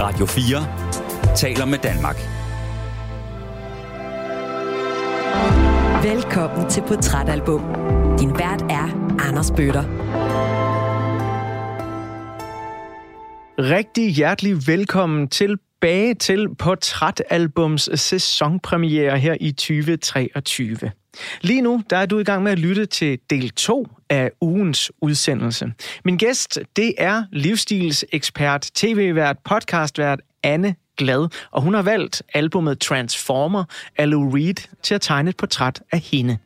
Radio 4 taler med Danmark. Velkommen til Portrætalbum. Din vært er Anders Bøtter. Rigtig hjertelig velkommen tilbage til Portrætalbums sæsonpremiere her i 2023. Lige nu der er du i gang med at lytte til del 2 af ugens udsendelse. Min gæst, det er livsstilsekspert, tv-vært, podcastvært Anne Glad, og hun har valgt albumet Transformer af Lou Reed til at tegne et portræt af hende.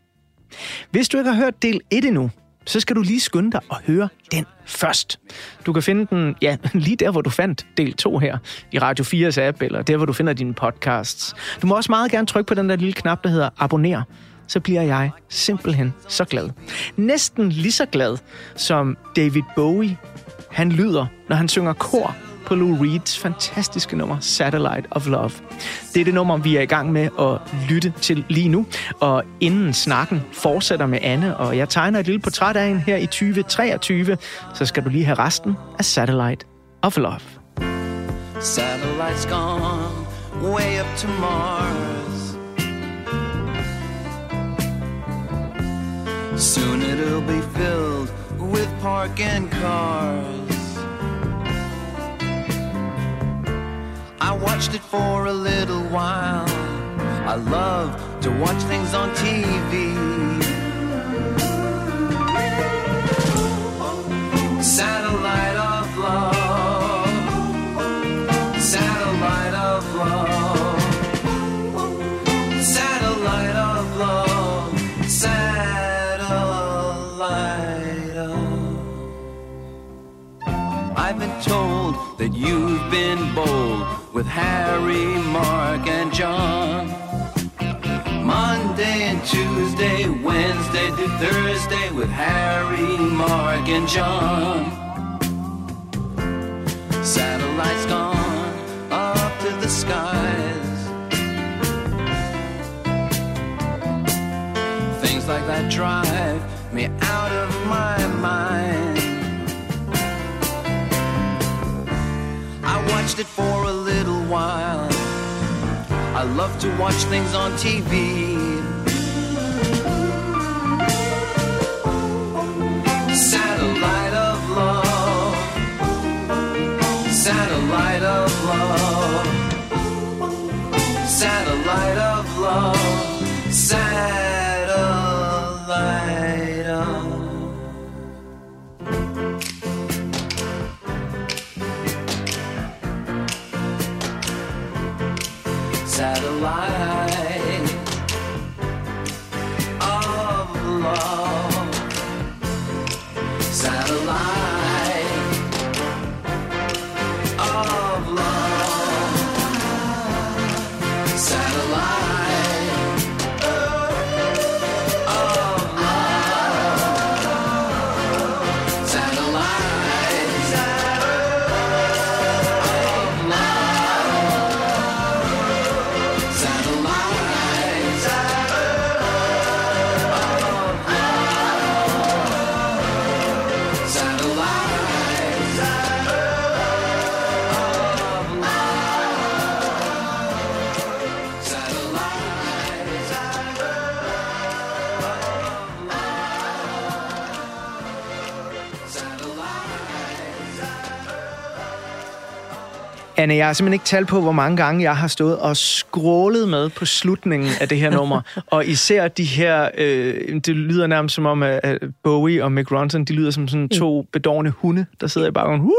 Hvis du ikke har hørt del 1 endnu, så skal du lige skynde dig og høre den først. Du kan finde den, ja, lige der, hvor du fandt del 2 her, i Radio 4's app, eller der, hvor du finder dine podcasts. Du må også meget gerne trykke på den der lille knap, der hedder abonner, så bliver jeg simpelthen så glad. Næsten lige så glad som David Bowie, han lyder, når han synger kor på Lou Reeds fantastiske nummer Satellite of Love. Det er det nummer, vi er i gang med at lytte til lige nu. Og inden snakken fortsætter med Anne, og jeg tegner et lille portræt af hende her i 2023, så skal du lige have resten af Satellite of Love. Satellites gone way up to Mars. Soon it'll be filled with parking cars. I watched it for a little while. I love to watch things on TV. Satellite with Harry, Mark, and John. Monday and Tuesday, Wednesday to Thursday with Harry, Mark, and John. Satellites gone up to the skies. Things like that drive me out of my mind. I watched it for a while. I love to watch things on TV. Anne, jeg har simpelthen ikke talt på, hvor mange gange jeg har stået og skrålet med på slutningen af det her nummer. og især de her, øh, det lyder nærmest som om, at Bowie og Mick Ronson, de lyder som sådan to bedårende hunde, der sidder i baggrunden.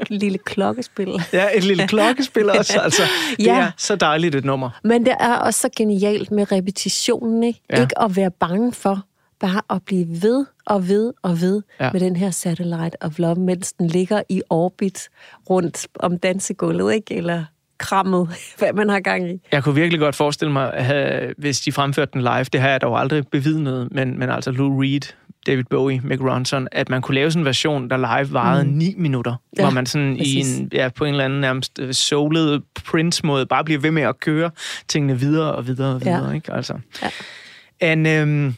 Et lille klokkespil. Ja, et lille klokkespil også, altså. Det Ja. er så dejligt et nummer. Men det er også så genialt med repetitionen, ikke? Ja. Ikke at være bange for bare at blive ved og ved og ved Ja. med den her Satellite of Love, mens den ligger i orbit rundt om dansegulvet, ikke? Eller krammet, hvad man har gang i. Jeg kunne virkelig godt forestille mig, at hvis de fremførte den live, det har jeg dog aldrig bevidnet, men, men altså Lou Reed, David Bowie, Mick Ronson, at man kunne lave sådan en version, der live varede mm. 9 minutter, ja, hvor man sådan præcis. i en, ja, på en eller anden nærmest øh, soulet Prince-måde bare bliver ved med at køre tingene videre og videre og videre, Ja. ikke? Altså. Ja. En, øhm,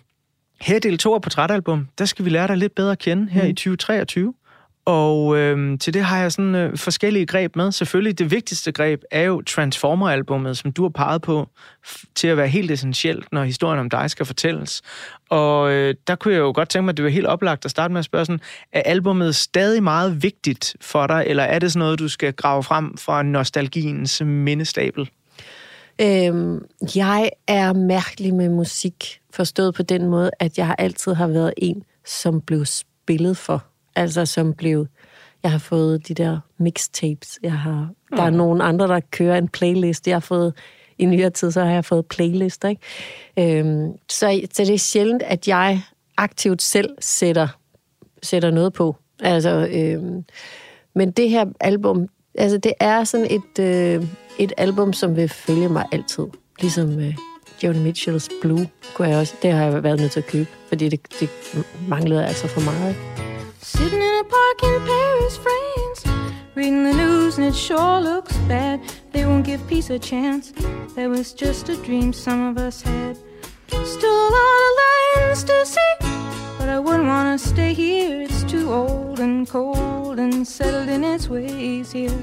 her i del 2 af Portrætalbum, der skal vi lære dig lidt bedre at kende her mm. i 2023. Og øh, til det har jeg sådan øh, forskellige greb med. Selvfølgelig det vigtigste greb er jo Transformer-albummet, som du har peget på til at være helt essentielt, når historien om dig skal fortælles. Og øh, der kunne jeg jo godt tænke mig, at det var helt oplagt at starte med at spørge sådan, er albummet stadig meget vigtigt for dig, eller er det sådan noget, du skal grave frem fra nostalgiens mindestabel? Øhm, jeg er mærkelig med musik, forstået på den måde, at jeg altid har været en, som blev spillet for. Altså som blev... Jeg har fået de der mixtapes. Jeg har, der er nogle andre, der kører en playlist. Jeg har fået... I nyere tid, så har jeg fået playlister, ikke? Øhm, så, så det er sjældent, at jeg aktivt selv sætter, sætter noget på. Altså, øhm, men det her album, altså det er sådan et, øh, et album, som vil følge mig altid. Ligesom øh, Joni Mitchells Blue, kunne jeg også, det har jeg været nødt til at købe, fordi det, det manglede altså for meget. Sitting in a park in Paris, France, reading the news, and it sure looks bad. They won't give peace a chance. That was just a dream some of us had. Still a lot of lands to see, but I wouldn't want to stay here. It's too old and cold and settled in its ways here.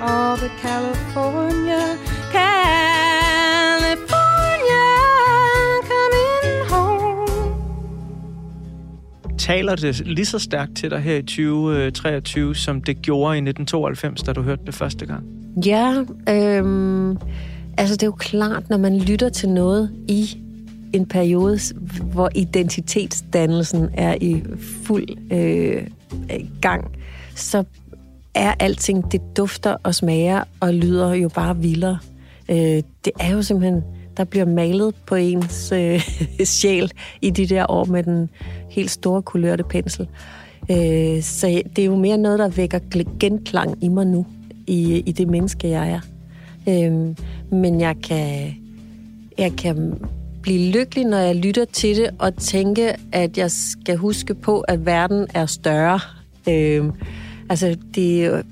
All but California, California, coming home. Taler det lige så stærkt til dig her i 2023, som det gjorde i 1992, da du hørte det første gang? Ja, øhm, altså det er jo klart, når man lytter til noget i en periode, hvor identitetsdannelsen er i fuld øh, gang, så er alting, det dufter og smager og lyder jo bare vildere. Øh, det er jo simpelthen, der bliver malet på ens øh, sjæl i de der år med den helt store kulørte pensel. Øh, så det er jo mere noget, der vækker genklang i mig nu, i, i det menneske, jeg er. Øh, men jeg kan, jeg kan blive lykkelig, når jeg lytter til det, og tænke, at jeg skal huske på, at verden er større. Øh, altså, det,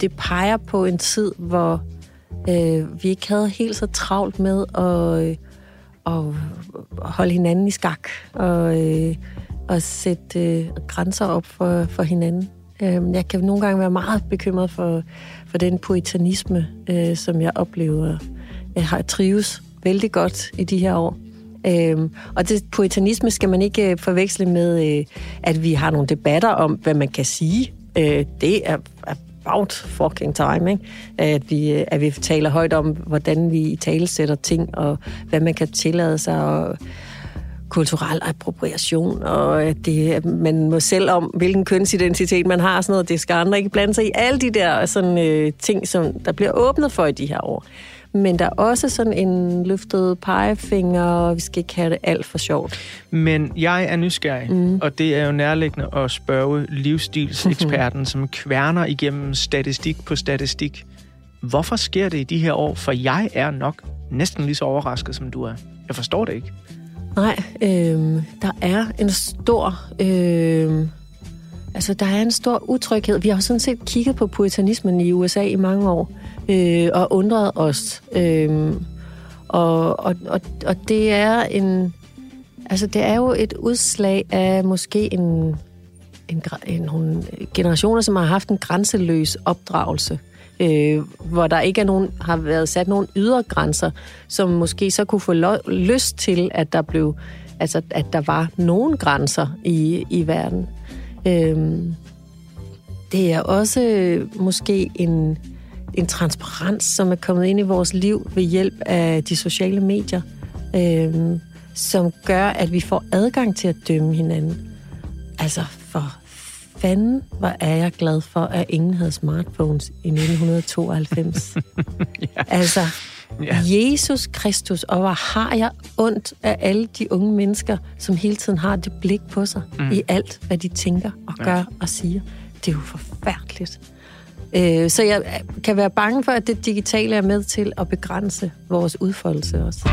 det peger på en tid, hvor øh, vi ikke havde helt så travlt med at, øh, at holde hinanden i skak og, øh, og sætte øh, grænser op for, for hinanden. Øh, jeg kan nogle gange være meget bekymret for, for den poetanisme, øh, som jeg oplever. Jeg har trives vældig godt i de her år. Øhm, og det poetanisme skal man ikke øh, forveksle med, øh, at vi har nogle debatter om, hvad man kan sige. Øh, det er about fucking time, ikke? At, vi, øh, at vi taler højt om, hvordan vi talesætter ting, og hvad man kan tillade sig, og kulturel appropriation, og at det, man må selv om, hvilken kønsidentitet man har, sådan noget, det skal andre ikke blande sig i. Alle de der sådan, øh, ting, som der bliver åbnet for i de her år. Men der er også sådan en løftet pegefinger, og vi skal ikke have det alt for sjovt. Men jeg er nysgerrig, mm. og det er jo nærliggende at spørge livsstilseksperten, som kværner igennem statistik på statistik. Hvorfor sker det i de her år? For jeg er nok næsten lige så overrasket, som du er. Jeg forstår det ikke. Nej, øh, der er en stor... Øh, altså, der er en stor utryghed. Vi har jo sådan set kigget på puritanismen i USA i mange år, øh, og undret os. Øh, og, og, og, og det er en... Altså, det er jo et udslag af måske en, en, en, nogle generationer, som har haft en grænseløs opdragelse øh, hvor der ikke er nogen, har været sat nogle ydre grænser, som måske så kunne få lo- lyst til, at der blev, altså at der var nogen grænser i, i verden. Øh, det er også måske en, en transparens, som er kommet ind i vores liv ved hjælp af de sociale medier, øh, som gør, at vi får adgang til at dømme hinanden. Altså for fanden, hvor er jeg glad for, at ingen havde smartphones i 1992. ja. Altså, ja. Jesus Kristus, og hvor har jeg ondt af alle de unge mennesker, som hele tiden har det blik på sig mm. i alt, hvad de tænker og gør ja. og siger. Det er jo forfærdeligt. Øh, så jeg kan være bange for, at det digitale er med til at begrænse vores udfoldelse også.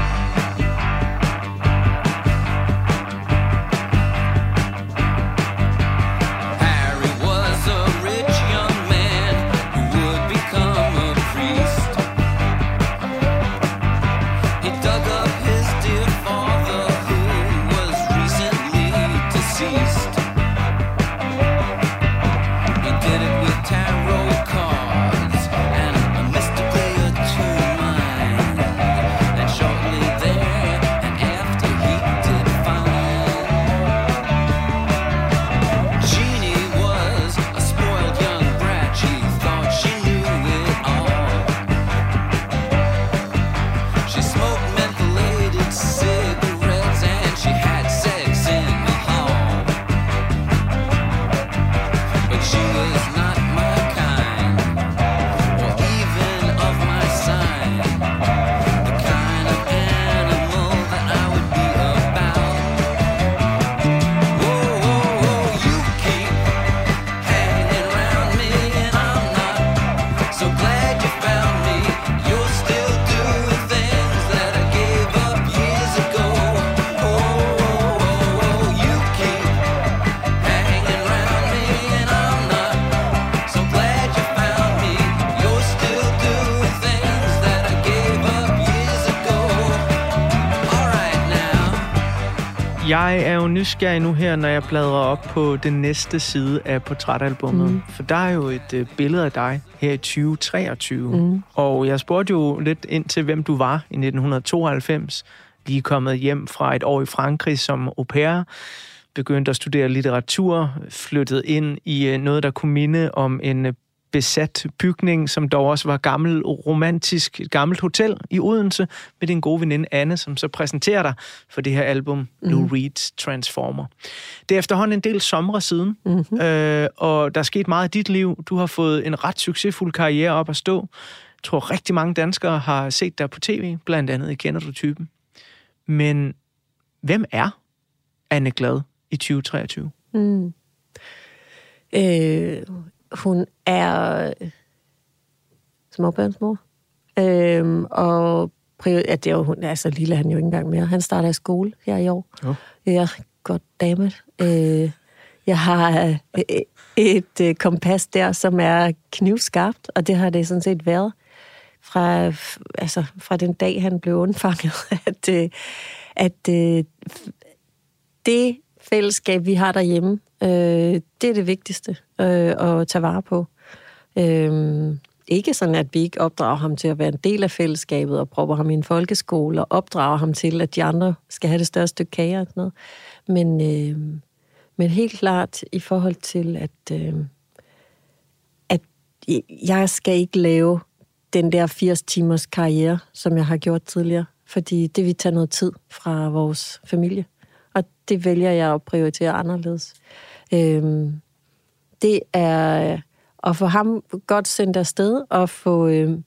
Jeg er jo nysgerrig nu her, når jeg bladrer op på den næste side af portrætalbummet. Mm. For der er jo et øh, billede af dig her i 2023. Mm. Og jeg spurgte jo lidt ind til, hvem du var i 1992. Lige kommet hjem fra et år i Frankrig som au pair. Begyndte at studere litteratur. Flyttede ind i øh, noget, der kunne minde om en øh, besat bygning, som dog også var gammel romantisk, et gammelt hotel i Odense, med din gode veninde Anne, som så præsenterer dig for det her album, mm. Lou Reed's Transformer. Det er efterhånden en del somre siden, mm-hmm. øh, og der er sket meget i dit liv. Du har fået en ret succesfuld karriere op at stå. Jeg tror, rigtig mange danskere har set dig på tv, blandt andet i Kender du typen. Men hvem er Anne Glad i 2023? Mm. Øh, hun er småbørnsmor. Øhm, og ja, det er jo, hun er så lille, han jo ikke engang mere. Han starter i skole her i år. Jo. Ja, godt damet. Øh, jeg har øh, et, øh, kompas der, som er knivskarpt, og det har det sådan set været fra, altså, fra den dag, han blev undfanget, at, øh, at det fællesskab, vi har derhjemme, øh, det er det vigtigste øh, at tage vare på. Øh, ikke sådan, at vi ikke opdrager ham til at være en del af fællesskabet og propper ham i en folkeskole og opdrager ham til, at de andre skal have det største stykke kage og sådan noget. Men, øh, men helt klart i forhold til, at, øh, at jeg skal ikke lave den der 80 timers karriere, som jeg har gjort tidligere, fordi det vil tage noget tid fra vores familie og det vælger jeg at prioritere anderledes. Øhm, det er øh, at få ham godt sendt afsted, og få, øhm,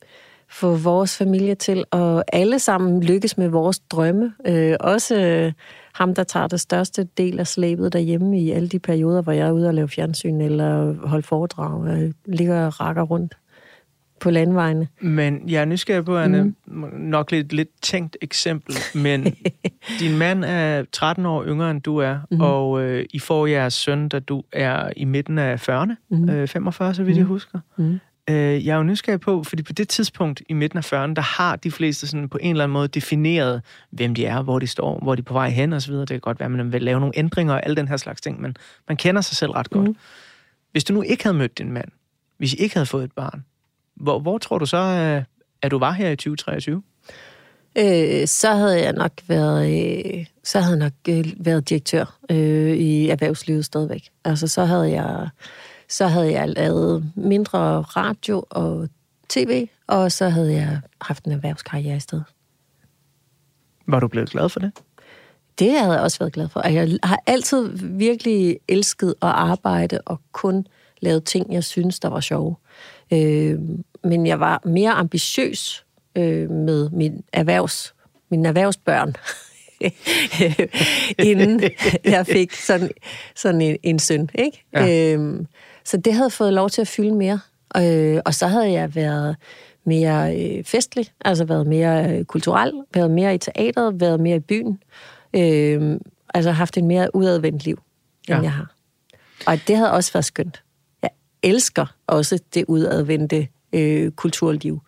få vores familie til at alle sammen lykkes med vores drømme. Øh, også øh, ham, der tager det største del af slæbet derhjemme i alle de perioder, hvor jeg er ude og lave fjernsyn eller holde foredrag, øh, ligger og rakker rundt på landvejene. Men jeg er nysgerrig på, Anne, mm. nok lidt, lidt tænkt eksempel, men din mand er 13 år yngre, end du er, mm. og øh, I får jeres søn, da du er i midten af 40'erne, mm. øh, 45, så vidt mm. jeg husker. Mm. Øh, jeg er jo nysgerrig på, fordi på det tidspunkt i midten af 40'erne, der har de fleste sådan på en eller anden måde defineret, hvem de er, hvor de står, hvor de er på vej hen osv. Det kan godt være, at man vil lave nogle ændringer og alle den her slags ting, men man kender sig selv ret godt. Mm. Hvis du nu ikke havde mødt din mand, hvis I ikke havde fået et barn, hvor, hvor tror du så, øh, at du var her i 2023? Øh, så havde jeg nok været, øh, så havde jeg nok øh, været direktør øh, i erhvervslivet stadigvæk. Altså så havde jeg, så havde jeg lavet mindre radio og tv, og så havde jeg haft en erhvervskarriere i stedet. Var du blevet glad for det? Det havde jeg også været glad for. Jeg har altid virkelig elsket at arbejde og kun lavet ting, jeg synes, der var sjove. Øh, men jeg var mere ambitiøs øh, med min erhvervs, mine erhvervsbørn, inden jeg fik sådan, sådan en, en søn. Ikke? Ja. Øhm, så det havde fået lov til at fylde mere. Øh, og så havde jeg været mere øh, festlig, altså været mere øh, kulturel, været mere i teateret, været mere i byen. Øh, altså haft en mere udadvendt liv, end ja. jeg har. Og det havde også været skønt. Jeg elsker også det udadvendte øh, kulturliv.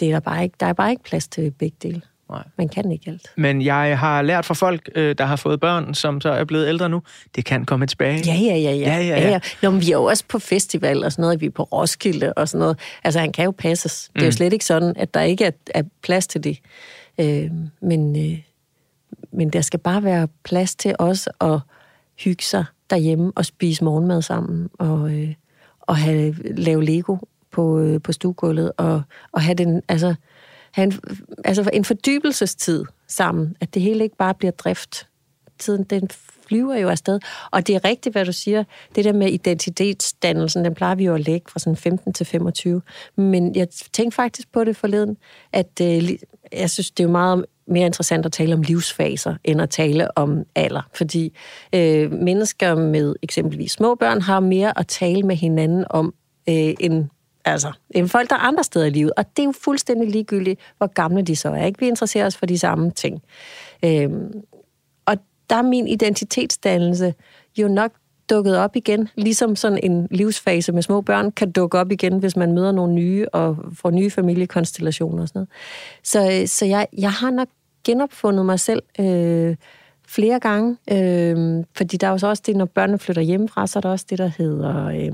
Det er der, bare ikke, der er bare ikke plads til begge dele. Nej. Man kan ikke alt. Men jeg har lært fra folk, øh, der har fået børn, som så er blevet ældre nu, det kan komme tilbage. Ja, ja, ja. ja. ja, ja, ja. ja. Nå, men vi er jo også på festival og sådan noget, vi er på Roskilde og sådan noget. Altså, han kan jo passes. Det er jo mm. slet ikke sådan, at der ikke er, er plads til det. Øh, men, øh, men der skal bare være plads til os at hygge sig derhjemme og spise morgenmad sammen og, øh, og have, lave Lego på, øh, på stuegulvet og, og have, den, altså, have en, altså en fordybelsestid sammen, at det hele ikke bare bliver drift. Tiden, den flyver jo afsted. Og det er rigtigt, hvad du siger. Det der med identitetsdannelsen, den plejer vi jo at lægge fra sådan 15 til 25. Men jeg tænkte faktisk på det forleden, at øh, jeg synes, det er jo meget mere interessant at tale om livsfaser, end at tale om alder. Fordi øh, mennesker med eksempelvis små børn har mere at tale med hinanden om, øh, end Altså, end folk, der er andre steder i livet. Og det er jo fuldstændig ligegyldigt, hvor gamle de så er. Ikke? Vi interesserer os for de samme ting. Øhm, og der er min identitetsdannelse jo nok dukket op igen, ligesom sådan en livsfase med små børn kan dukke op igen, hvis man møder nogle nye og får nye familiekonstellationer og sådan noget. Så, øh, så jeg, jeg har nok genopfundet mig selv øh, flere gange. Øh, fordi der er jo så også det, når børnene flytter hjemmefra, så er der også det, der hedder øh,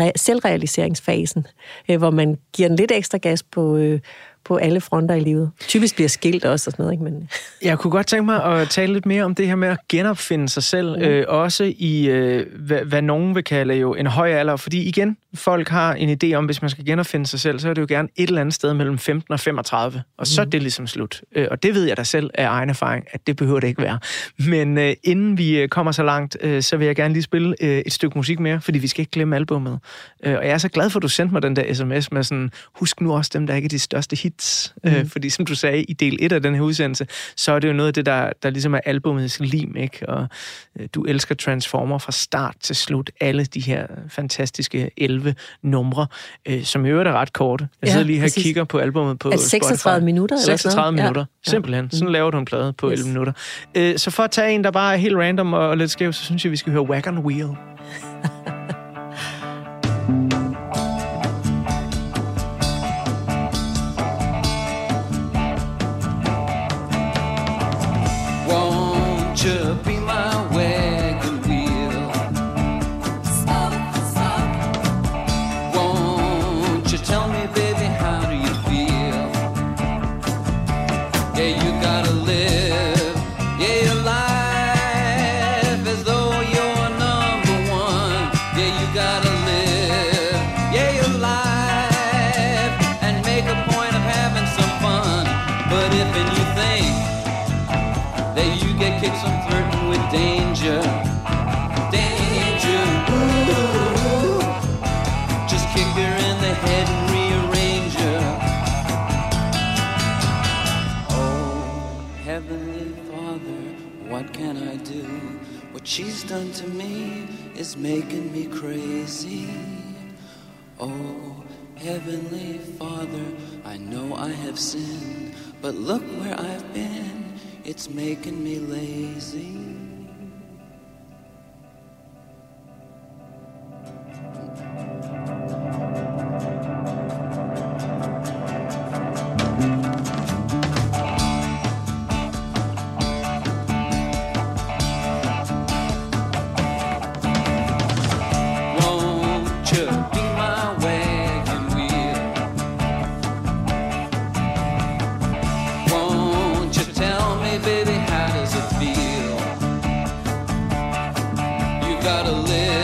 re- selvrealiseringsfasen, øh, hvor man giver en lidt ekstra gas på, øh, på alle fronter i livet. Typisk bliver skilt også og sådan noget, ikke? Men... Jeg kunne godt tænke mig at tale lidt mere om det her med at genopfinde sig selv, mm. øh, også i, øh, hvad, hvad nogen vil kalde jo en høj alder. Fordi igen, folk har en idé om, hvis man skal genopfinde sig selv, så er det jo gerne et eller andet sted mellem 15 og 35, og så mm. er det ligesom slut. Øh, og det ved jeg da selv af egen erfaring, at det behøver det ikke være. Men øh, inden vi øh, kommer så langt, øh, så vil jeg gerne lige spille øh, et stykke musik mere, fordi vi skal ikke glemme albummet. Øh, og jeg er så glad for, at du sendte mig den der sms med sådan, husk nu også dem, der ikke er de største hits. Mm. Øh, fordi som du sagde i del 1 af den her udsendelse, så er det jo noget af det, der, der ligesom er albumets lim, ikke? Og øh, du elsker Transformer fra start til slut. Alle de her fantastiske 11 numre, øh, som i øvrigt er ret korte. Jeg sidder Ja, lige her og kigger på albumet på Er det 36 Spotify. minutter eller sådan 36 noget? minutter, Ja. simpelthen. Sådan laver du en plade på Yes. 11 minutter. Øh, så for at tage en, der bare er helt random og, og lidt skæv, så synes jeg, vi skal høre Wagon Wheel. she's done to me is making me crazy. Oh, Heavenly Father, I know I have sinned, but look where I've been. It's making me lazy. Gotta live,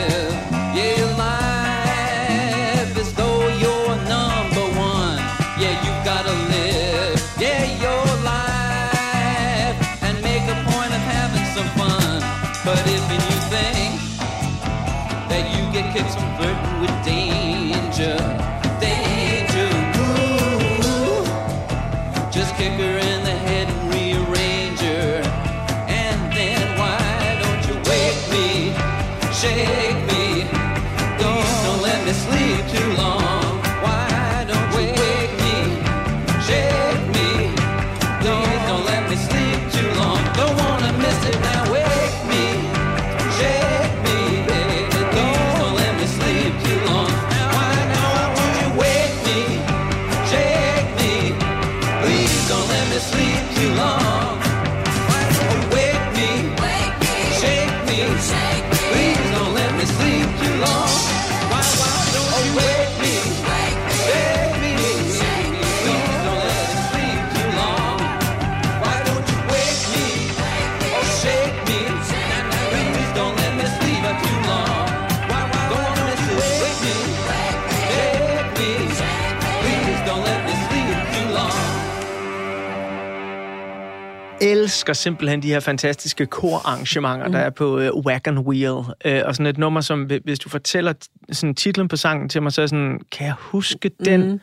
elsker simpelthen de her fantastiske korarrangementer, mm. der er på uh, Wagon Wheel. Øh, og sådan et nummer, som hvis du fortæller sådan titlen på sangen til mig, så er sådan, kan jeg huske den? Mm.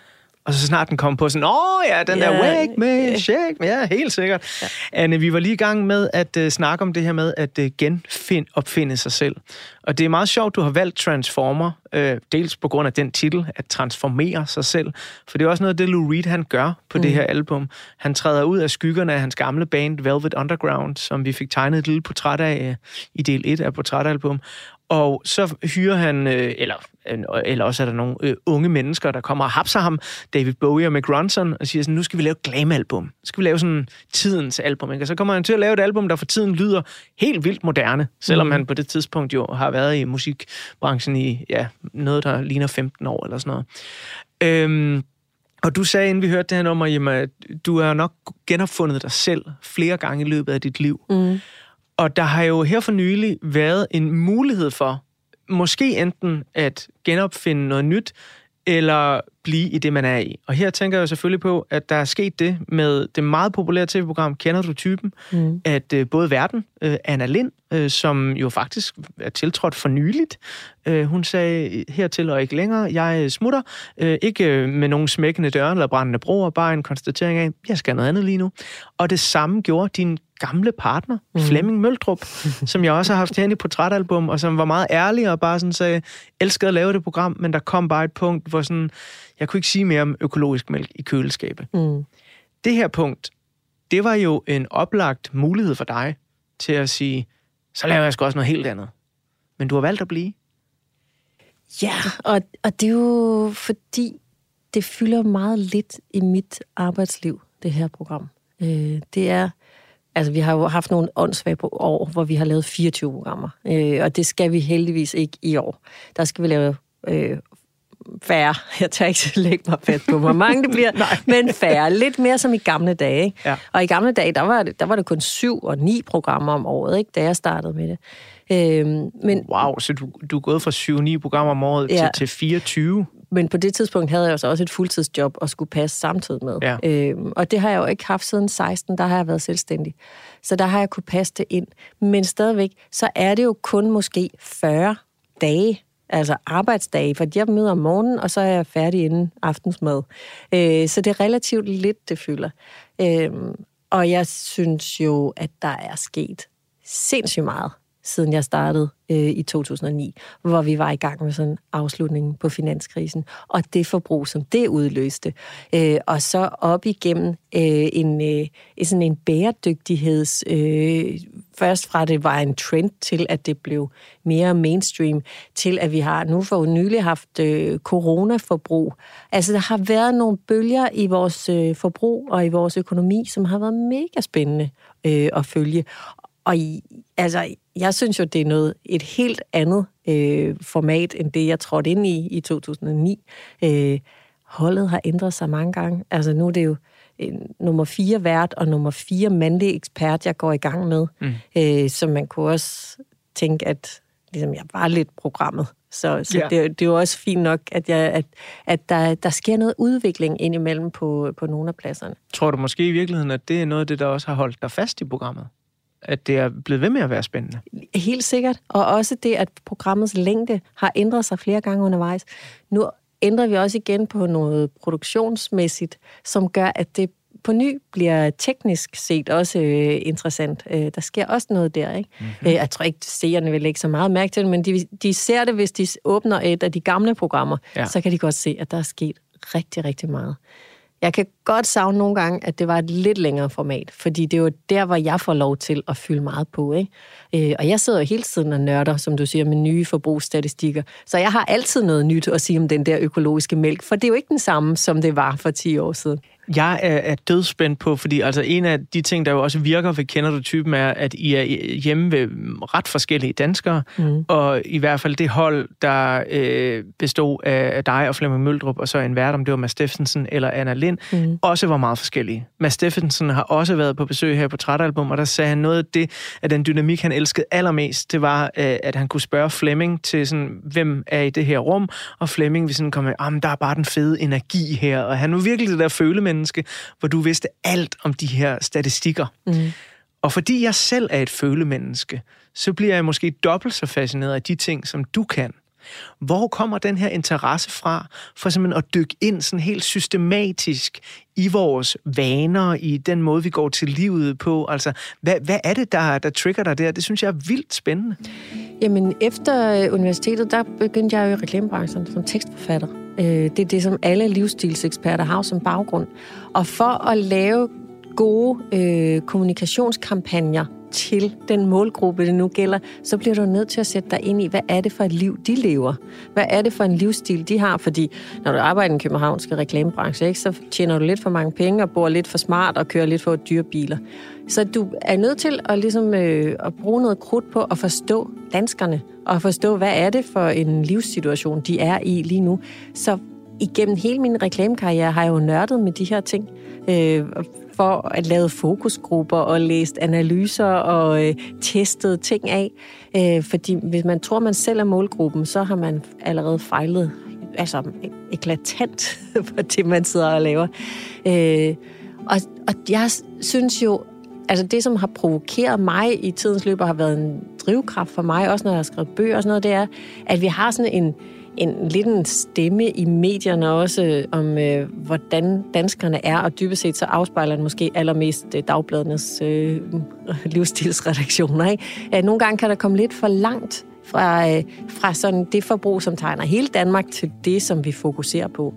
Og så snart den kom på sådan, åh ja, den der Ja, wake me, shake me, ja, helt sikkert. Ja. Anne, vi var lige i gang med at uh, snakke om det her med at uh, genfind, opfinde sig selv. Og det er meget sjovt, du har valgt Transformer, øh, dels på grund af den titel, at transformere sig selv. For det er også noget af det, Lou Reed han gør på mm. det her album. Han træder ud af skyggerne af hans gamle band Velvet Underground, som vi fik tegnet et lille portræt af øh, i del 1 af portrætalbum. Og så hyrer han, øh, eller, øh, eller også er der nogle øh, unge mennesker, der kommer og hapser ham, David Bowie og Mick Ronson, og siger sådan, nu skal vi lave et glam-album. Nu skal vi lave sådan tidens album. Ikke? Og så kommer han til at lave et album, der for tiden lyder helt vildt moderne, selvom mm. han på det tidspunkt jo har været i musikbranchen i ja, noget, der ligner 15 år eller sådan noget. Øhm, og du sagde, inden vi hørte det her nummer, jamen, at du har nok genopfundet dig selv flere gange i løbet af dit liv. Mm. Og der har jo her for nylig været en mulighed for, måske enten at genopfinde noget nyt, eller blive i det, man er i. Og her tænker jeg selvfølgelig på, at der er sket det med det meget populære tv-program Kender du typen? Mm. At øh, både verden, øh, Anna Lind, øh, som jo faktisk er tiltrådt for nyligt, øh, hun sagde hertil og ikke længere, jeg smutter, øh, ikke øh, med nogen smækkende døre eller brændende broer, bare en konstatering af, jeg skal noget andet lige nu. Og det samme gjorde din gamle partner, mm. Flemming Møldrup, som jeg også har haft herinde i portrætalbum, og som var meget ærlig og bare sådan sagde, elskede at lave det program, men der kom bare et punkt, hvor sådan, jeg kunne ikke sige mere om økologisk mælk i køleskabet. Mm. Det her punkt, det var jo en oplagt mulighed for dig til at sige, så laver jeg sgu også noget helt andet. Men du har valgt at blive. Ja, og, og det er jo fordi, det fylder meget lidt i mit arbejdsliv, det her program. Øh, det er, altså vi har jo haft nogle åndssvage på år, hvor vi har lavet 24 programmer, øh, og det skal vi heldigvis ikke i år. Der skal vi lave øh, færre. Jeg tager ikke lægge mig fat på, hvor mange det bliver, men færre. Lidt mere som i gamle dage. Ikke? Ja. Og i gamle dage, der var, det, der var det kun syv og ni programmer om året, ikke, da jeg startede med det. Øhm, men, Wow, så du, du er gået fra 7-9 programmer om året Ja. til, til 24. men på det tidspunkt havde jeg jo så også et fuldtidsjob og skulle passe samtidig med. Ja. Øhm, og det har jeg jo ikke haft siden 16, der har jeg været selvstændig. Så der har jeg kunne passe det ind. Men stadigvæk, så er det jo kun måske 40 dage, altså arbejdsdage, for jeg møder om morgenen, og så er jeg færdig inden aftensmad. Øh, så det er relativt lidt, det fylder. Øhm, og jeg synes jo, at der er sket sindssygt meget, siden jeg startede øh, i 2009, hvor vi var i gang med sådan afslutningen på finanskrisen, og det forbrug, som det udløste. Øh, og så op igennem øh, en, øh, sådan en bæredygtigheds... Øh, først fra det var en trend til, at det blev mere mainstream, til at vi har nu for nylig haft øh, coronaforbrug. Altså, der har været nogle bølger i vores øh, forbrug og i vores økonomi, som har været mega spændende øh, at følge. Og i, altså, jeg synes jo, det er noget et helt andet øh, format, end det, jeg trådte ind i i 2009. Øh, holdet har ændret sig mange gange. Altså, nu er det jo en, nummer fire vært og nummer fire mandlige ekspert, jeg går i gang med. Mm. Øh, så man kunne også tænke, at ligesom, jeg var lidt programmet. Så, så ja. det, det er jo også fint nok, at, jeg, at, at der, der sker noget udvikling indimellem på, på nogle af pladserne. Tror du måske i virkeligheden, at det er noget af det, der også har holdt dig fast i programmet? At det er blevet ved med at være spændende? Helt sikkert. Og også det, at programmets længde har ændret sig flere gange undervejs. Nu ændrer vi også igen på noget produktionsmæssigt, som gør, at det på ny bliver teknisk set også øh, interessant. Øh, der sker også noget der, ikke? Mm-hmm. Øh, jeg tror ikke, seerne vil lægge så meget mærke til det, men de, de ser det, hvis de åbner et af de gamle programmer, Ja. så kan de godt se, at der er sket rigtig, rigtig meget. Jeg kan godt savne nogle gange, at det var et lidt længere format, fordi det er jo der, hvor jeg får lov til at fylde meget på. Ikke? Øh, og jeg sidder jo hele tiden og nørder, som du siger, med nye forbrugsstatistikker. Så jeg har altid noget nyt at sige om den der økologiske mælk, for det er jo ikke den samme, som det var for 10 år siden. Jeg er, er dødspændt på, fordi altså en af de ting, der jo også virker ved Kender du typen, er, at I er hjemme ved ret forskellige danskere, mm. og i hvert fald det hold, der øh, bestod af dig og Flemming Møldrup, og så en vært, om det var Mads Steffensen eller Anna Lind, mm. også var meget forskellige. Mads Steffensen har også været på besøg her på Trætalbum, og der sagde han noget af det, at den dynamik, han elskede allermest, det var, øh, at han kunne spørge Flemming til sådan, hvem er i det her rum, og Flemming vil sådan komme med, ah, der er bare den fede energi her, og han var virkelig det der følemenneske, hvor du vidste alt om de her statistikker. Mm. Og fordi jeg selv er et følemenneske, så bliver jeg måske dobbelt så fascineret af de ting, som du kan. Hvor kommer den her interesse fra, for simpelthen at dykke ind sådan helt systematisk i vores vaner, i den måde, vi går til livet på? Altså, hvad, hvad er det, der, der trigger dig der? Det synes jeg er vildt spændende. Jamen, efter universitetet, der begyndte jeg jo i reklamebranchen som tekstforfatter. Øh, det er det, som alle livsstilseksperter har som baggrund. Og for at lave gode øh, kommunikationskampagner til den målgruppe, det nu gælder, så bliver du nødt til at sætte dig ind i, hvad er det for et liv, de lever? Hvad er det for en livsstil, de har? Fordi når du arbejder i den københavnske reklamebranche, ikke, så tjener du lidt for mange penge og bor lidt for smart og kører lidt for dyre biler. Så du er nødt til at, ligesom, øh, at bruge noget krudt på at forstå danskerne, og forstå, hvad er det for en livssituation, de er i lige nu. Så igennem hele min reklamekarriere har jeg jo nørdet med de her ting, øh, for at lave fokusgrupper og læst analyser og øh, testet ting af. Øh, fordi hvis man tror, man selv er målgruppen, så har man allerede fejlet altså eklatant for det, man sidder og laver. Øh, og, og jeg synes jo, altså det, som har provokeret mig i tidens løb, og har været en drivkraft for mig, også når jeg har skrevet bøger og sådan noget, det er, at vi har sådan en, en lidt en stemme i medierne også om, øh, hvordan danskerne er, og dybest set så afspejler den måske allermest øh, dagbladernes øh, livsstilsredaktioner. Ikke? Nogle gange kan der komme lidt for langt fra, øh, fra sådan det forbrug, som tegner hele Danmark, til det, som vi fokuserer på.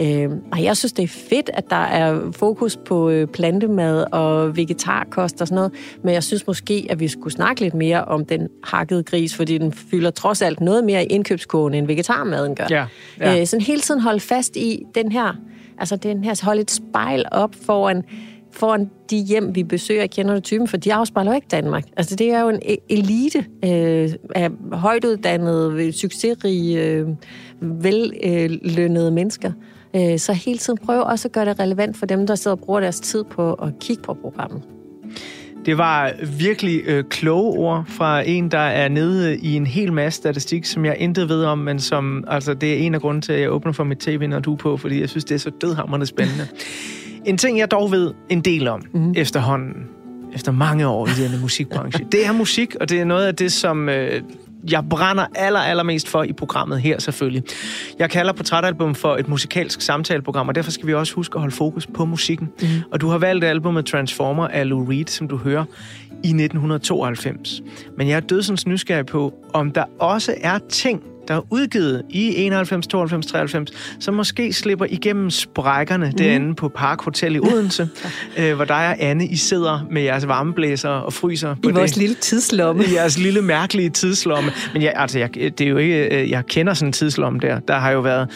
Øh, og jeg synes, det er fedt, at der er fokus på øh, plantemad og vegetarkost og sådan noget, men jeg synes måske, at vi skulle snakke lidt mere om den hakkede gris, fordi den fylder trods alt noget mere i indkøbskogen, end vegetarmaden gør. Ja, ja. Øh, sådan hele tiden holde fast i den her, altså den her, holde et spejl op foran foran de hjem, vi besøger, kender du typen, for de afspejler jo ikke Danmark. Altså, det er jo en e- elite øh, af højtuddannede, succesrige, øh, vellønnede øh, mennesker. Øh, så hele tiden prøv også at gøre det relevant for dem, der sidder og bruger deres tid på at kigge på programmet. Det var virkelig øh, kloge ord fra en, der er nede i en hel masse statistik, som jeg intet ved om, men som, altså, det er en af grunden til, at jeg åbner for mit tv, når du er på, fordi jeg synes, det er så dødhammerende spændende. En ting, jeg dog ved en del om mm. efterhånden, efter mange år i denne musikbranche, det er musik, og det er noget af det, som øh, jeg brænder aller, allermest for i programmet her selvfølgelig. Jeg kalder Portrætalbum for et musikalsk samtaleprogram, og derfor skal vi også huske at holde fokus på musikken. Mm. Og du har valgt albumet Transformer af Lou Reed, som du hører i 1992. Men jeg er dødsens nysgerrig på, om der også er ting, der er udgivet i 91, 92, 93, som måske slipper igennem sprækkerne mm. derinde på Park Hotel i Odense, øh, hvor der er Anne, I sidder med jeres varmeblæser og fryser. På I vores lille tidslomme. I jeres lille mærkelige tidslomme. Men jeg, altså, jeg, det er jo ikke, øh, jeg kender sådan en tidslomme der. Der har jo været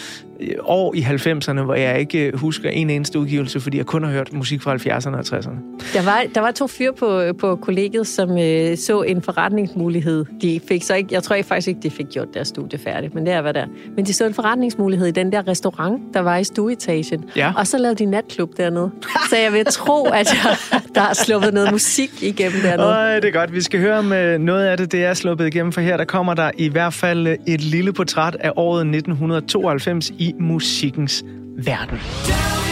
år i 90'erne, hvor jeg ikke husker en eneste udgivelse, fordi jeg kun har hørt musik fra 70'erne og 60'erne. Der var, der var to fyre på, på kollegiet, som øh, så en forretningsmulighed. De fik så ikke, jeg tror ikke faktisk ikke, de fik gjort deres studie færdigt, men det er hvad der. Men de så en forretningsmulighed i den der restaurant, der var i stueetagen. Ja. Og så lavede de natklub dernede. Så jeg vil tro, at jeg, der er sluppet noget musik igennem dernede. Øj, det er godt. Vi skal høre om øh, noget af det, det er sluppet igennem, for her der kommer der i hvert fald øh, et lille portræt af året 1992 i musikkens verden. But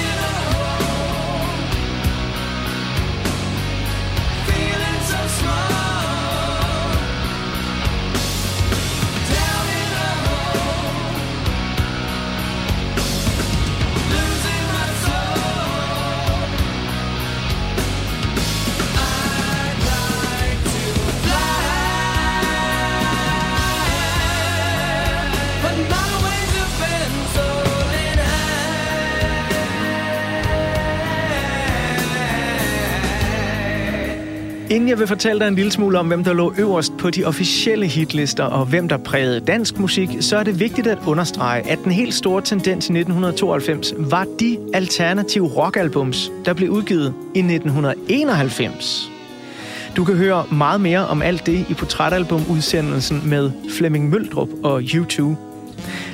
Inden jeg vil fortælle dig en lille smule om, hvem der lå øverst på de officielle hitlister og hvem der prægede dansk musik, så er det vigtigt at understrege, at den helt store tendens i 1992 var de alternative rockalbums, der blev udgivet i 1991. Du kan høre meget mere om alt det i portrætalbumudsendelsen med Flemming Møldrup og U2.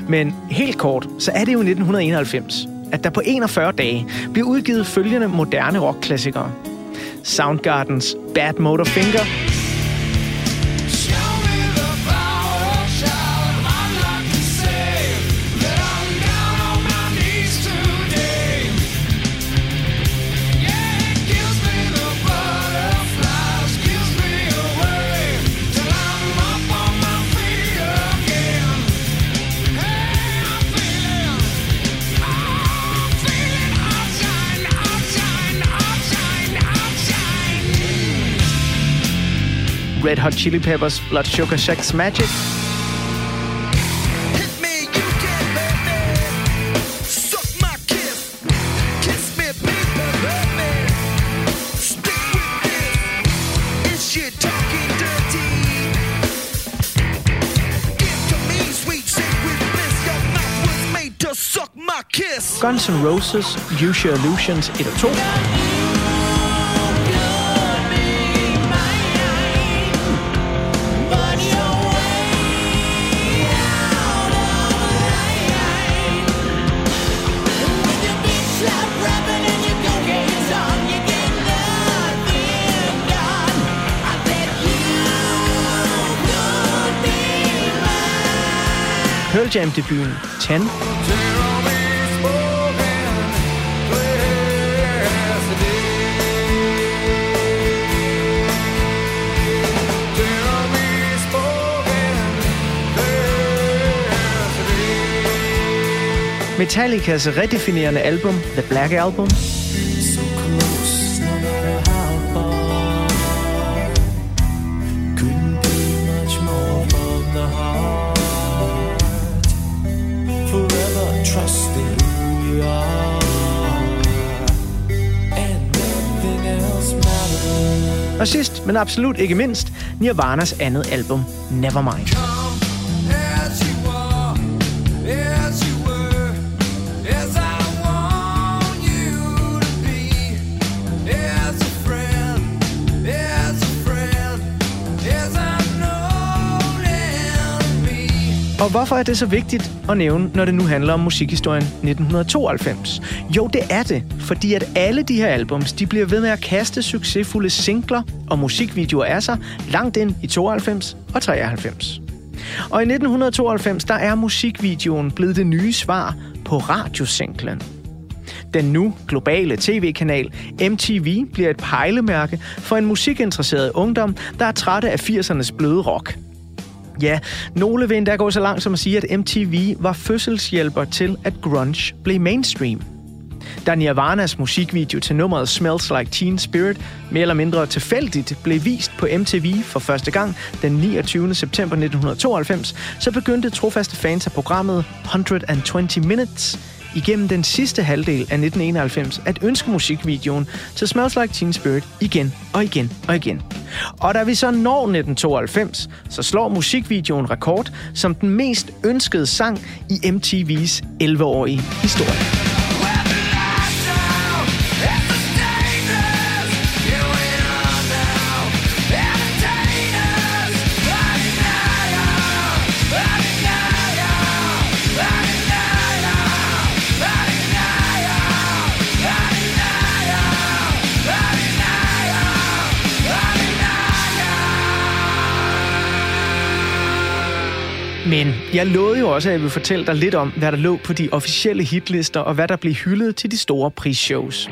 Men helt kort, så er det jo i 1991, at der på 41 dage bliver udgivet følgende moderne rockklassikere. Soundgardens Bad Motor Finger, Red Hot Chili Peppers Blood Sugar Sex Magic. Guns N' Roses, Use Your Illusions 1 og 2. Pearl Jam debuten Tan. Metallicas redefinerende album, The Black Album. Og sidst, men absolut ikke mindst, Nirvanas andet album, Nevermind. As you are, as you were, as I want you to be, as friend, as friend, as Og hvorfor er det så vigtigt at nævne, når det nu handler om musikhistorien 1992? Jo, det er det, fordi at alle de her albums, de bliver ved med at kaste succesfulde singler og musikvideoer af sig langt ind i 92 og 93. Og i 1992, der er musikvideoen blevet det nye svar på radiosinglen. Den nu globale tv-kanal MTV bliver et pejlemærke for en musikinteresseret ungdom, der er trætte af 80'ernes bløde rock. Ja, nogle vil endda gå så langt som at sige, at MTV var fødselshjælper til, at grunge blev mainstream. Da Nirvanas musikvideo til nummeret Smells Like Teen Spirit mere eller mindre tilfældigt blev vist på MTV for første gang den 29. september 1992, så begyndte trofaste fans af programmet 120 Minutes igennem den sidste halvdel af 1991 at ønske musikvideoen til Smells Like Teen Spirit igen og igen og igen. Og da vi så når 1992, så slår musikvideoen rekord som den mest ønskede sang i MTV's 11-årige historie. Men jeg lovede jo også, at jeg ville fortælle dig lidt om, hvad der lå på de officielle hitlister, og hvad der blev hyldet til de store prisshows.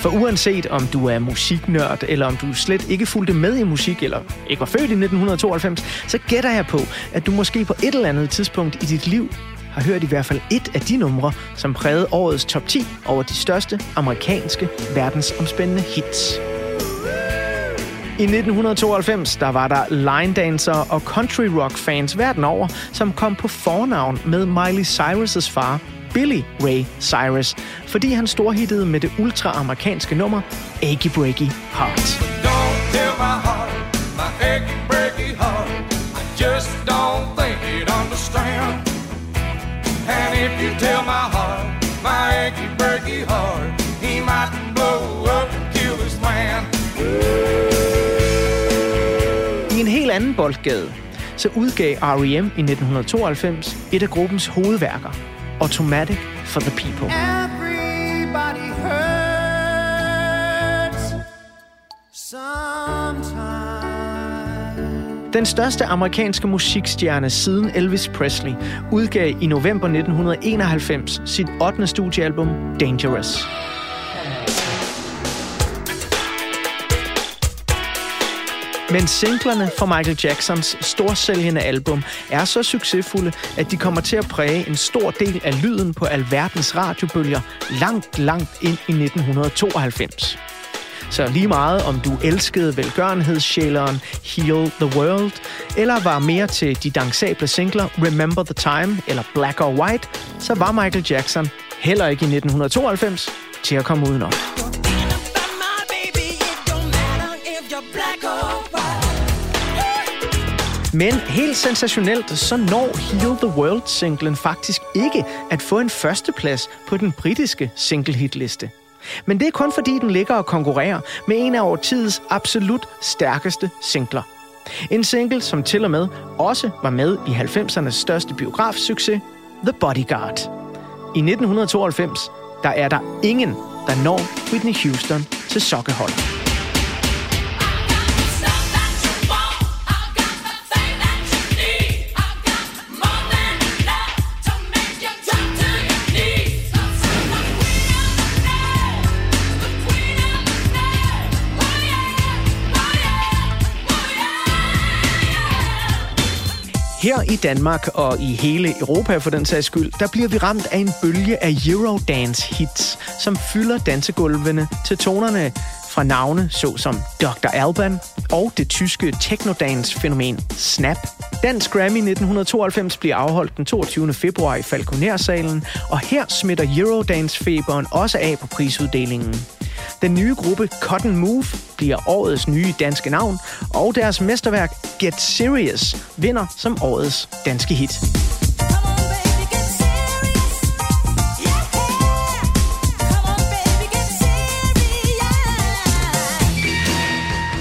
For uanset om du er musiknørd, eller om du slet ikke fulgte med i musik, eller ikke var født i 1992, så gætter jeg på, at du måske på et eller andet tidspunkt i dit liv har hørt i hvert fald et af de numre, som prægede årets top 10 over de største amerikanske verdensomspændende hits. I 1992 der var der line dancer og country rock fans verden over, som kom på fornavn med Miley Cyrus' far, Billy Ray Cyrus, fordi han storhittede med det ultraamerikanske nummer Achy Breaky Heart. Don't tell my heart, my achy breaky heart. I just don't think it understand. And if you tell my heart, my achy breaky heart, anden boldgade, så udgav R.E.M. i 1992 et af gruppens hovedværker, Automatic for the People. Everybody hurts sometime. Den største amerikanske musikstjerne siden Elvis Presley udgav i november 1991 sit 8. studiealbum Dangerous. Men singlerne fra Michael Jacksons storsælgende album er så succesfulde, at de kommer til at præge en stor del af lyden på alverdens radiobølger langt, langt ind i 1992. Så lige meget om du elskede velgørenhedssjæleren Heal the World, eller var mere til de dansable singler Remember the Time eller Black or White, så var Michael Jackson heller ikke i 1992 til at komme udenom. Men helt sensationelt, så når Heal the World-singlen faktisk ikke at få en førsteplads på den britiske single-hitliste. Men det er kun fordi, den ligger og konkurrerer med en af årtidets absolut stærkeste singler. En single, som til og med også var med i 90'ernes største biografsucces, The Bodyguard. I 1992, der er der ingen, der når Whitney Houston til sokkeholder. Her i Danmark og i hele Europa for den sags skyld, der bliver vi ramt af en bølge af Eurodance hits, som fylder dansegulvene til tonerne fra navne såsom Dr. Alban og det tyske technodance-fænomen Snap. Dansk Grammy 1992 bliver afholdt den 22. februar i Falconer-salen, og her smitter Eurodance-feberen også af på prisuddelingen. Den nye gruppe Cotton Move bliver årets nye danske navn, og deres mesterværk Get Serious vinder som årets danske hit.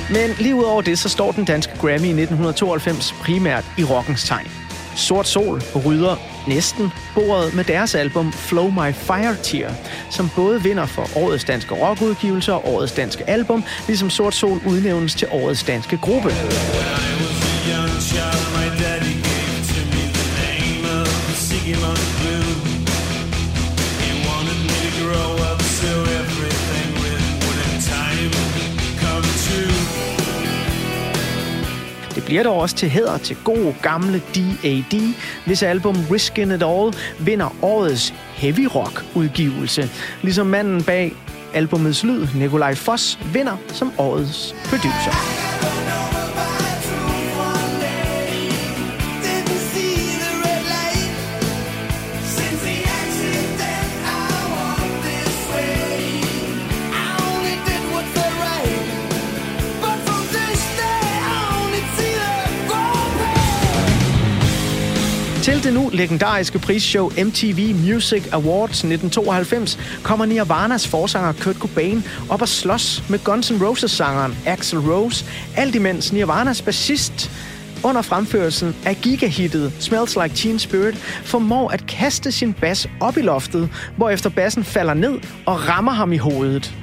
Men lige udover det, så står den danske Grammy i 1992 primært i rockens tegn. Sort Sol rydder næsten bordet med deres album Flow My Fire Tear, som både vinder for årets danske rockudgivelse og årets danske album, ligesom Sort Sol udnævnes til årets danske gruppe. Det bliver dog også til hæder til god gamle D.A.D., hvis album Riskin' It All vinder årets heavy rock udgivelse, ligesom manden bag albumets lyd, Nikolaj Foss, vinder som årets producer. Til det nu legendariske prisshow MTV Music Awards 1992 kommer Nirvanas forsanger Kurt Cobain op og slås med Guns N' Roses-sangeren Axl Rose, alt imens Nirvanas bassist under fremførelsen af gigahittet Smells Like Teen Spirit formår at kaste sin bas op i loftet, hvorefter bassen falder ned og rammer ham i hovedet.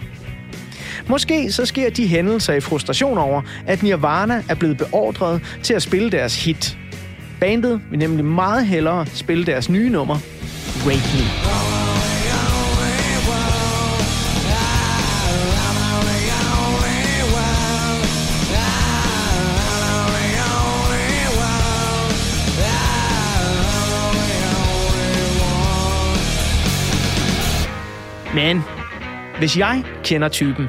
Måske så sker de hændelser i frustration over, at Nirvana er blevet beordret til at spille deres hit. Bandet vil nemlig meget hellere spille deres nye nummer, Wake Me. Men hvis jeg kender typen,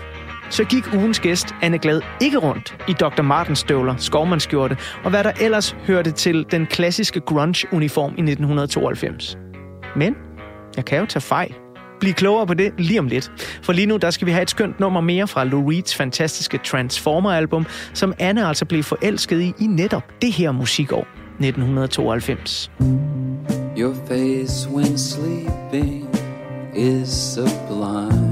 så gik ugens gæst Anne Glad ikke rundt i Dr. Martens støvler, skovmandskjorte og hvad der ellers hørte til den klassiske grunge-uniform i 1992. Men jeg kan jo tage fejl. Bliv klogere på det lige om lidt. For lige nu, der skal vi have et skønt nummer mere fra Lou Reeds fantastiske Transformer-album, som Anne altså blev forelsket i i netop det her musikår, 1992. Your face when sleeping is sublime.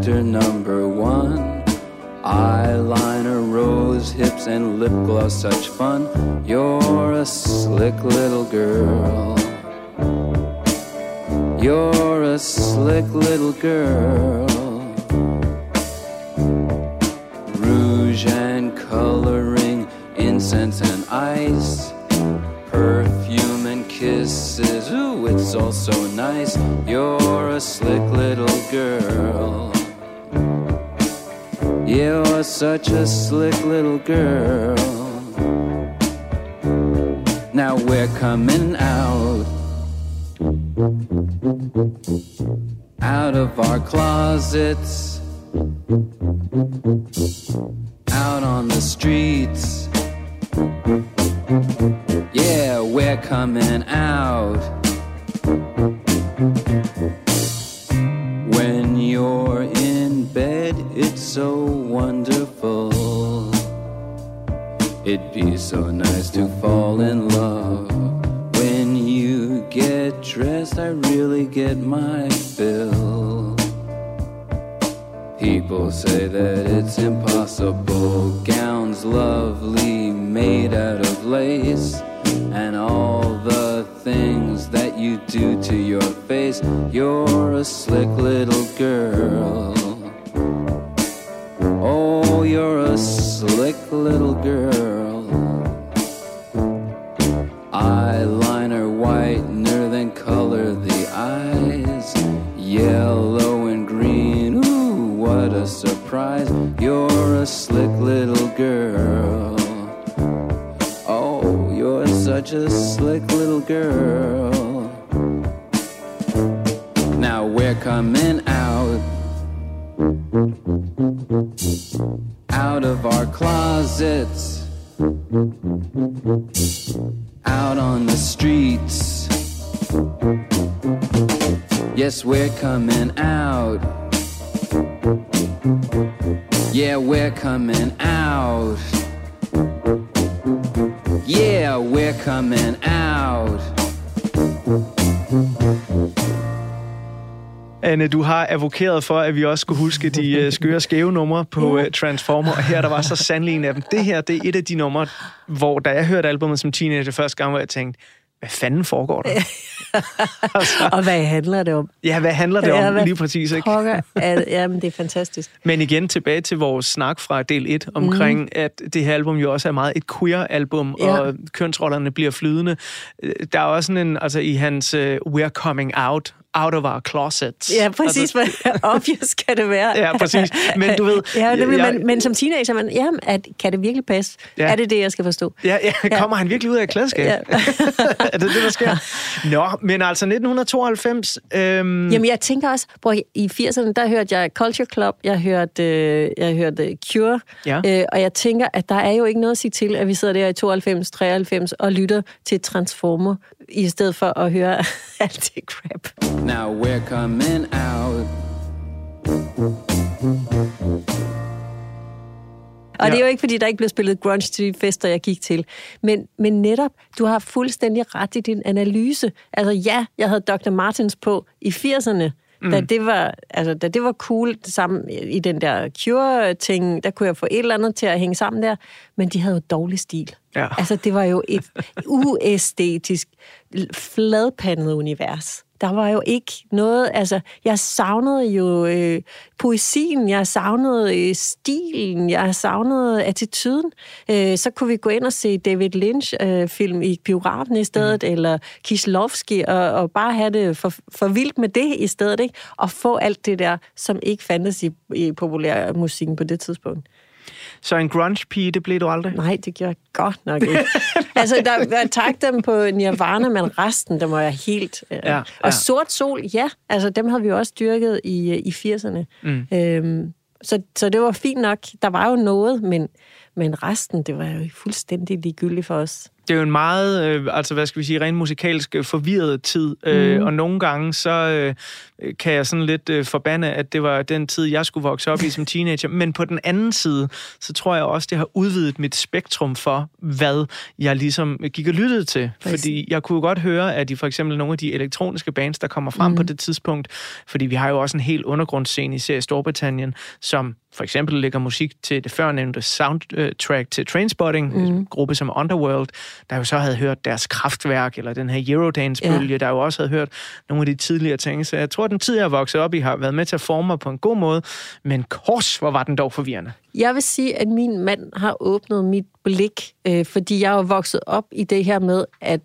Factor number one. Eyeliner, rose hips, and lip gloss, such fun. You're a slick little girl. You're a slick little girl. Rouge and coloring, incense and ice. Perfume and kisses, ooh, it's all so nice. You're a slick little girl. You're such a slick little girl. Now we're coming out. Out of our closets. out on the streets. Yeah, we're coming out. When you're in bed, it's so wonderful. It'd be so nice to fall in love. When you get dressed, I really get my fill. People say that it's impossible. Gowns lovely, made out of lace. And all the things that you do to your face. You're a slick little girl. Oh, you're a slick little girl. Eyeliner whitener, then color the eyes. Yellow and green, ooh, what a surprise. You're a slick little girl. Oh, you're such a slick little girl. Now we're coming out. Out of our closets. Out on the streets. Yes, we're coming out. Yeah, we're coming out. Yeah, we're coming out. Anne, du har advokeret for, at vi også skulle huske de øh, skøre skæve numre på øh, Transformer, og her der var så sandelig en af dem. Det her, det er et af de numre, hvor da jeg hørte albumet som teenager første gang, hvor jeg tænkte, hvad fanden foregår der? Og hvad handler det om? Ja, hvad handler det Ja, om lige præcis, ikke? Pokker, er det, jamen, det er fantastisk. Men igen tilbage til vores snak fra del 1 omkring, mm. at det her album jo også er meget et queer-album, Ja. og kønsrollerne bliver flydende. Øh, Der er også sådan en, altså i hans uh, We're Coming Out, Out of Our Closets. Ja, præcis. Altså, Altså, obvious skal det være. Ja, præcis. Men du ved, Ja, nemlig, jeg- men, men som teenager, man, jamen, at, kan det virkelig passe? Ja. Ja. Er det det, jeg skal forstå? Ja, ja, kommer han virkelig ud af et klædeskab? Ja. er det det, der sker? Nå, men altså 1992... Øhm, Jamen, jeg tænker også, hvor i 80'erne, der hørte jeg Culture Club, jeg hørte, øh, jeg hørte Cure, Ja. øh, og jeg tænker, at der er jo ikke noget at sige til, at vi sidder der i 92, 93 og lytter til Transformer, i stedet for at høre alt det crap. Now we're coming out. Og Ja. det er jo ikke, fordi der ikke blev spillet grunge til de fester, jeg gik til. Men, men netop, du har fuldstændig ret i din analyse. Altså ja, jeg havde Dr. Martens på i 80'erne, mm. da, det var, altså, da det var cool sammen i den der Cure-ting, der kunne jeg få et eller andet til at hænge sammen der, men de havde jo dårlig stil. Ja. Altså, det var jo et uæstetisk, fladpandet univers. Der var jo ikke noget, altså, jeg savnede jo øh, poesien, jeg savnede øh, stilen, jeg savnede attituden. Øh, så kunne vi gå ind og se David Lynch-film øh, film i biografen i stedet, mm. eller Kieslowski, og, og bare have det for, for vildt med det i stedet, ikke? Og få alt det der, som ikke fandtes i, i populær musikken på det tidspunkt. Så en grunge-pige, det blev du aldrig? Nej, det gjorde jeg godt nok ikke. altså, der, jeg tak dem på Nirvana, men resten, der må jeg helt... Øh. Ja, ja. Og Sort Sol, ja, altså dem havde vi jo også dyrket i, øh, i 80'erne. Mm. Øhm, så, så det var fint nok. Der var jo noget, men, men resten, det var jo fuldstændig ligegyldigt for os. Det er jo en meget, øh, altså hvad skal vi sige, rent musikalsk øh, forvirret tid, øh, Mhm. og nogle gange så øh, kan jeg sådan lidt øh, forbande, at det var den tid, jeg skulle vokse op i som teenager, men på den anden side, så tror jeg også, det har udvidet mit spektrum for, hvad jeg ligesom gik og lyttede til, Præcis. fordi jeg kunne godt høre, at i for eksempel nogle af de elektroniske bands, der kommer frem mm. på det tidspunkt, fordi vi har jo også en helt undergrundsscene, især i Storbritannien, som for eksempel lægger musik til det førnævnte soundtrack til Trainspotting, mm. en gruppe som Underworld, der jo så havde hørt deres kraftværk, eller den her Eurodance-bølge, ja. der jo også havde hørt nogle af de tidligere ting. Så jeg tror, at den tid, jeg er vokset op i, har været med til at forme mig på en god måde, men kors, hvor var den dog forvirrende. Jeg vil sige, at min mand har åbnet mit blik, øh, fordi jeg er vokset op i det her med, at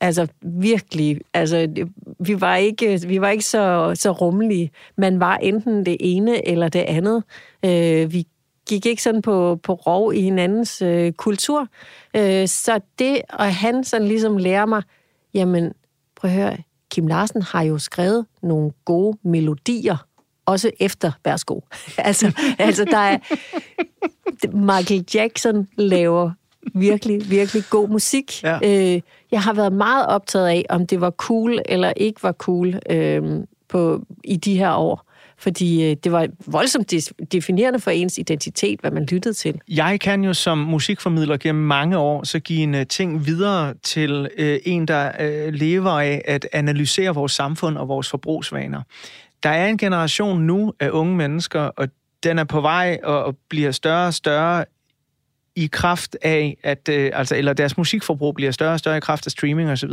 altså virkelig, altså vi var ikke, vi var ikke så, så rummelige. Man var enten det ene eller det andet. Øh, vi gik ikke sådan på, på rov i hinandens øh, kultur. Øh, så det, og han sådan ligesom lærer mig, jamen prøv at høre, Kim Larsen har jo skrevet nogle gode melodier. også efter værsgo. altså, altså, der er... Michael Jackson laver virkelig, virkelig god musik. Ja. Øh, jeg har været meget optaget af, om det var cool eller ikke var cool øh, på, i de her år. Fordi øh, det var voldsomt definerende for ens identitet, hvad man lyttede til. Jeg kan jo som musikformidler gennem mange år så give en øh, ting videre til øh, en, der øh, lever af at analysere vores samfund og vores forbrugsvaner. Der er en generation nu af unge mennesker, og den er på vej og, og bliver større og større i kraft af, at, øh, altså, eller deres musikforbrug bliver større og større i kraft af streaming osv.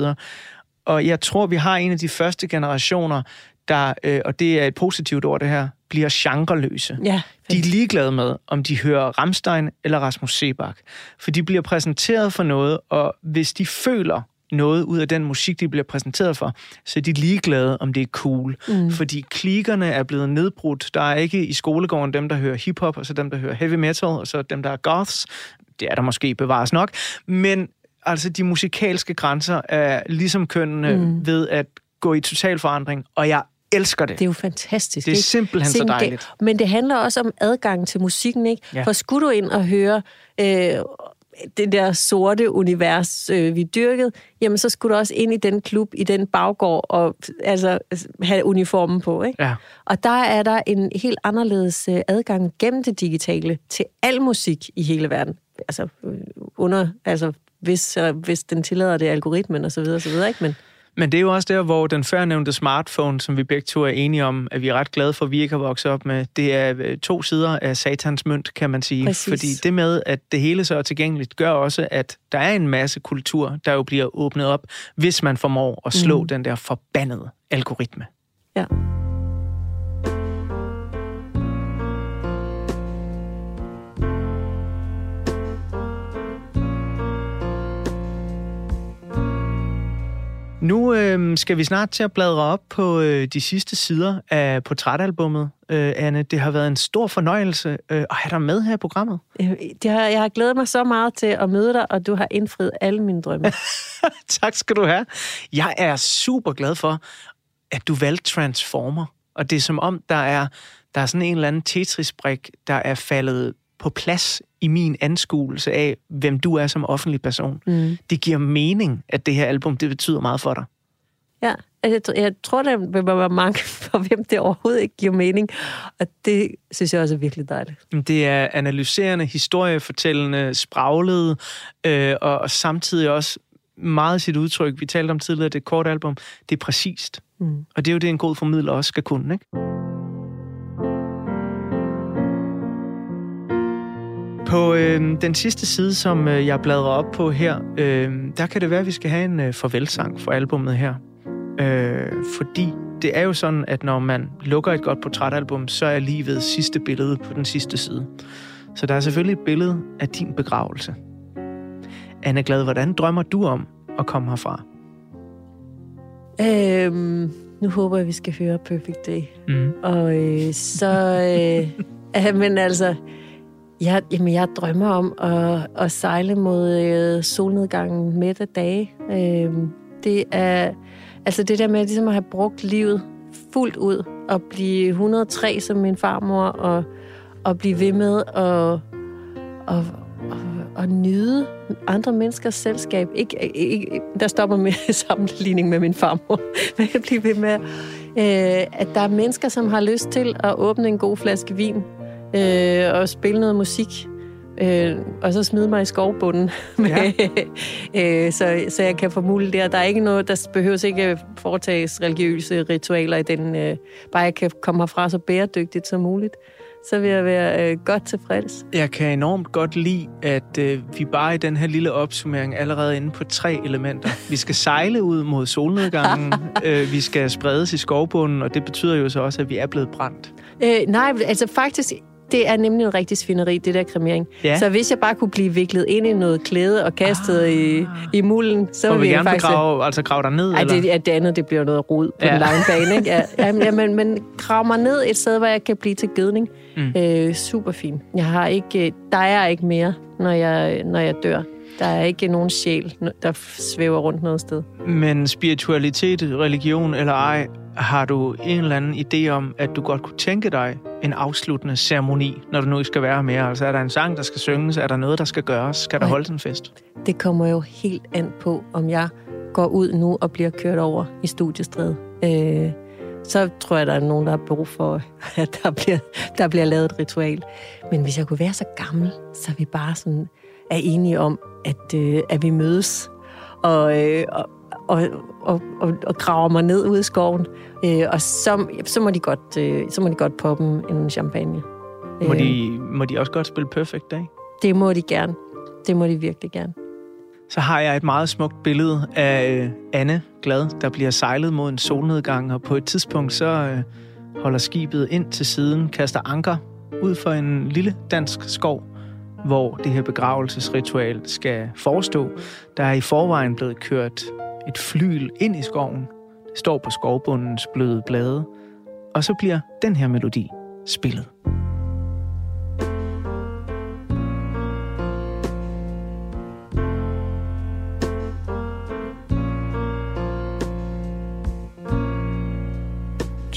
Og jeg tror, vi har en af de første generationer, der, øh, og det er et positivt ord det her, bliver genreløse. Ja, De er ligeglade med, om de hører Ramstein eller Rasmus Sebak. For de bliver præsenteret for noget, og hvis de føler noget ud af den musik, de bliver præsenteret for, så er de ligeglade, om det er cool. Mm. Fordi klikkerne er blevet nedbrudt. Der er ikke i skolegården dem, der hører hiphop, og så dem, der hører heavy metal, og så dem, der er goths. Det er der måske bevares nok. Men altså, de musikalske grænser er ligesom kønnene mm. ved at gå i total forandring, og jeg elsker det. Det er jo fantastisk. Det er ikke? simpelthen så Sikke en dejligt. Men det handler også om adgang til musikken, ikke? Ja. For skulle du ind og høre øh, det der sorte univers, øh, vi dyrkede, jamen så skulle du også ind i den klub, i den baggård, og altså, have uniformen på, ikke? Ja. Og der er der en helt anderledes øh, adgang gennem det digitale til al musik i hele verden. Altså, øh, under, altså hvis, øh, hvis den tillader det algoritmen og så videre, så videre, ikke? Men Men det er jo også der, hvor den førnævnte smartphone, som vi begge to er enige om, at vi er ret glade for, at vi ikke har vokset op med, det er øh, to sider af satans mønt, kan man sige. Præcis. Fordi det med, at det hele så er tilgængeligt, gør også, at der er en masse kultur, der jo bliver åbnet op, hvis man formår at slå mm. den der forbandede algoritme. ja. Nu øh, skal vi snart til at bladre op på øh, de sidste sider af portrætalbummet, øh, Anne. Det har været en stor fornøjelse øh, at have dig med her i programmet. Øh, Det har, jeg har glædet mig så meget til at møde dig, og du har indfriet alle mine drømme. tak skal du have. Jeg er super glad for, at du valgte Transformer. Og det er som om, der er, der er sådan en eller anden Tetris-brik, der er faldet på plads i min anskuelse af, hvem du er som offentlig person. Mm. Det giver mening, at det her album, det betyder meget for dig. Ja, altså, jeg, jeg tror, der vil være mange for hvem det overhovedet ikke giver mening. Og det synes jeg også er virkelig dejligt. Det er analyserende, historiefortællende, spraglet, øh, og, og samtidig også meget sit udtryk. Vi talte om tidligere, det er et kort album. Det er præcist. Mm. Og det er jo det, en god formidler også skal kunne, ikke? På øh, den sidste side, som øh, jeg bladrer op på her, øh, der kan det være, at vi skal have en øh, farvelsang for albummet her. Øh, fordi det er jo sådan, at når man lukker et godt portrætalbum, så er livet sidste billede på den sidste side. Så der er selvfølgelig et billede af din begravelse. Anne Glad, hvordan drømmer du om at komme herfra? Øhm, nu håber jeg, vi skal høre Perfect Day. Mm. Og øh, så... Øh, men altså... Jeg, jamen, jeg drømmer om at, at sejle mod øh, solnedgangen midt af dage. Øh, det er... Altså det der med ligesom at have brugt livet fuldt ud, og blive 103 som min farmor, og, og blive ved med at og, og, og nyde andre menneskers selskab. Ikke, ikke, der stopper med sammenligning med min farmor, men jeg bliver ved med, øh, at der er mennesker, som har lyst til at åbne en god flaske vin øh, og spille noget musik. Øh, og så smide mig i skovbunden, med, øh, så, så jeg kan få mulighed der. Der er ikke noget, der behøves ikke foretages religiøse ritualer i den. Øh, bare jeg kan komme herfra så bæredygtigt som muligt, så vil jeg være øh, godt tilfreds. Jeg kan enormt godt lide, at øh, vi bare i den her lille opsummering allerede er inde på tre elementer. Vi skal sejle ud mod solnedgangen, øh, vi skal spredes i skovbunden, og det betyder jo så også, at vi er blevet brændt. Øh, nej, altså faktisk, det er nemlig en rigtig svineri, det der kremering. Ja. Så hvis jeg bare kunne blive viklet ind i noget klæde og kastet ah. i, i mulden, så Og vi ville jeg gerne faktisk... begrave, altså grave dig ned, Ej, eller? det, ja, det andet, det bliver noget rod på Ja. ja. den lange bane, ikke? Ja, jamen, jamen, men grav mig ned et sted, hvor jeg kan blive til gødning. Mm. Øh, super fint. Jeg har ikke, øh, der er ikke mere, når jeg, når jeg dør. Der er ikke nogen sjæl, der svæver rundt noget sted. Men spiritualitet, religion eller ej, har du en eller anden idé om, at du godt kunne tænke dig en afsluttende ceremoni, når du nu ikke skal være mere? Altså er der en sang, der skal synges? Er der noget, der skal gøres? Skal der Nej. holdes en fest? Det kommer jo helt an på, om jeg går ud nu og bliver kørt over i studiestræde. Øh, så tror jeg, der er nogen, der har brug for, at der bliver, der bliver lavet et ritual. Men hvis jeg kunne være så gammel, så vi bare sådan er enige om, at, øh, at vi mødes og, øh, og, og, og, og, og graver mig ned ude i skoven. Øh, og så, så, må de godt, øh, så må de godt poppe en champagne. Må Øh, de, må de også godt spille Perfect Day? Det må de gerne. Det må de virkelig gerne. Så har jeg et meget smukt billede af øh, Anne Glad, der bliver sejlet mod en solnedgang, og på et tidspunkt så øh, holder skibet ind til siden, kaster anker ud for en lille dansk skov, hvor det her begravelsesritual skal forestå. Der er i forvejen blevet kørt et flyl ind i skoven. Det står på skovbundens bløde blade. Og så bliver den her melodi spillet.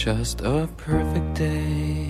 Just a perfect day.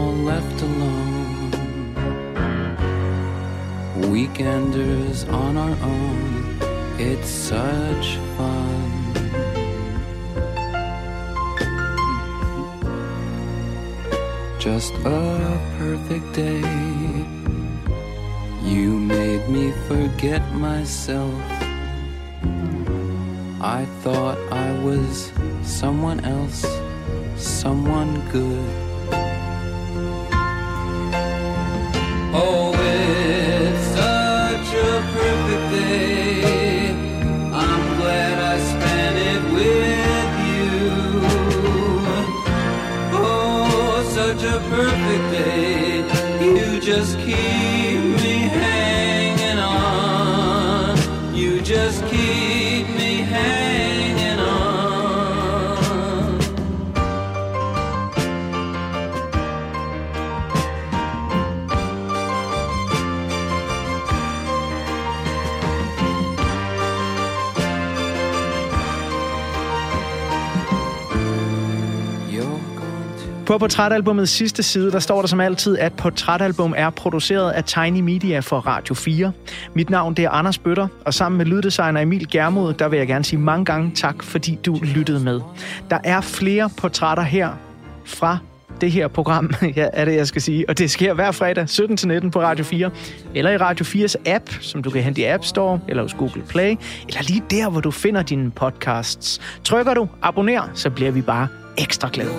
All left alone. Weekenders on our own. It's such fun. Just a perfect day. You made me forget myself. I thought I was someone else, someone good. På portrætalbumets sidste side, der står der som altid, at portrætalbum er produceret af Tiny Media for Radio 4. Mit navn det er Anders Bøtter, og sammen med lyddesigner Emil Germod, der vil jeg gerne sige mange gange tak, fordi du lyttede med. Der er flere portrætter her fra det her program, ja, er det, jeg skal sige. Og det sker hver fredag 17-19 på Radio 4, eller i Radio 4's app, som du kan hente i App Store, eller hos Google Play, eller lige der, hvor du finder dine podcasts. Trykker du abonner, så bliver vi bare ekstra glade.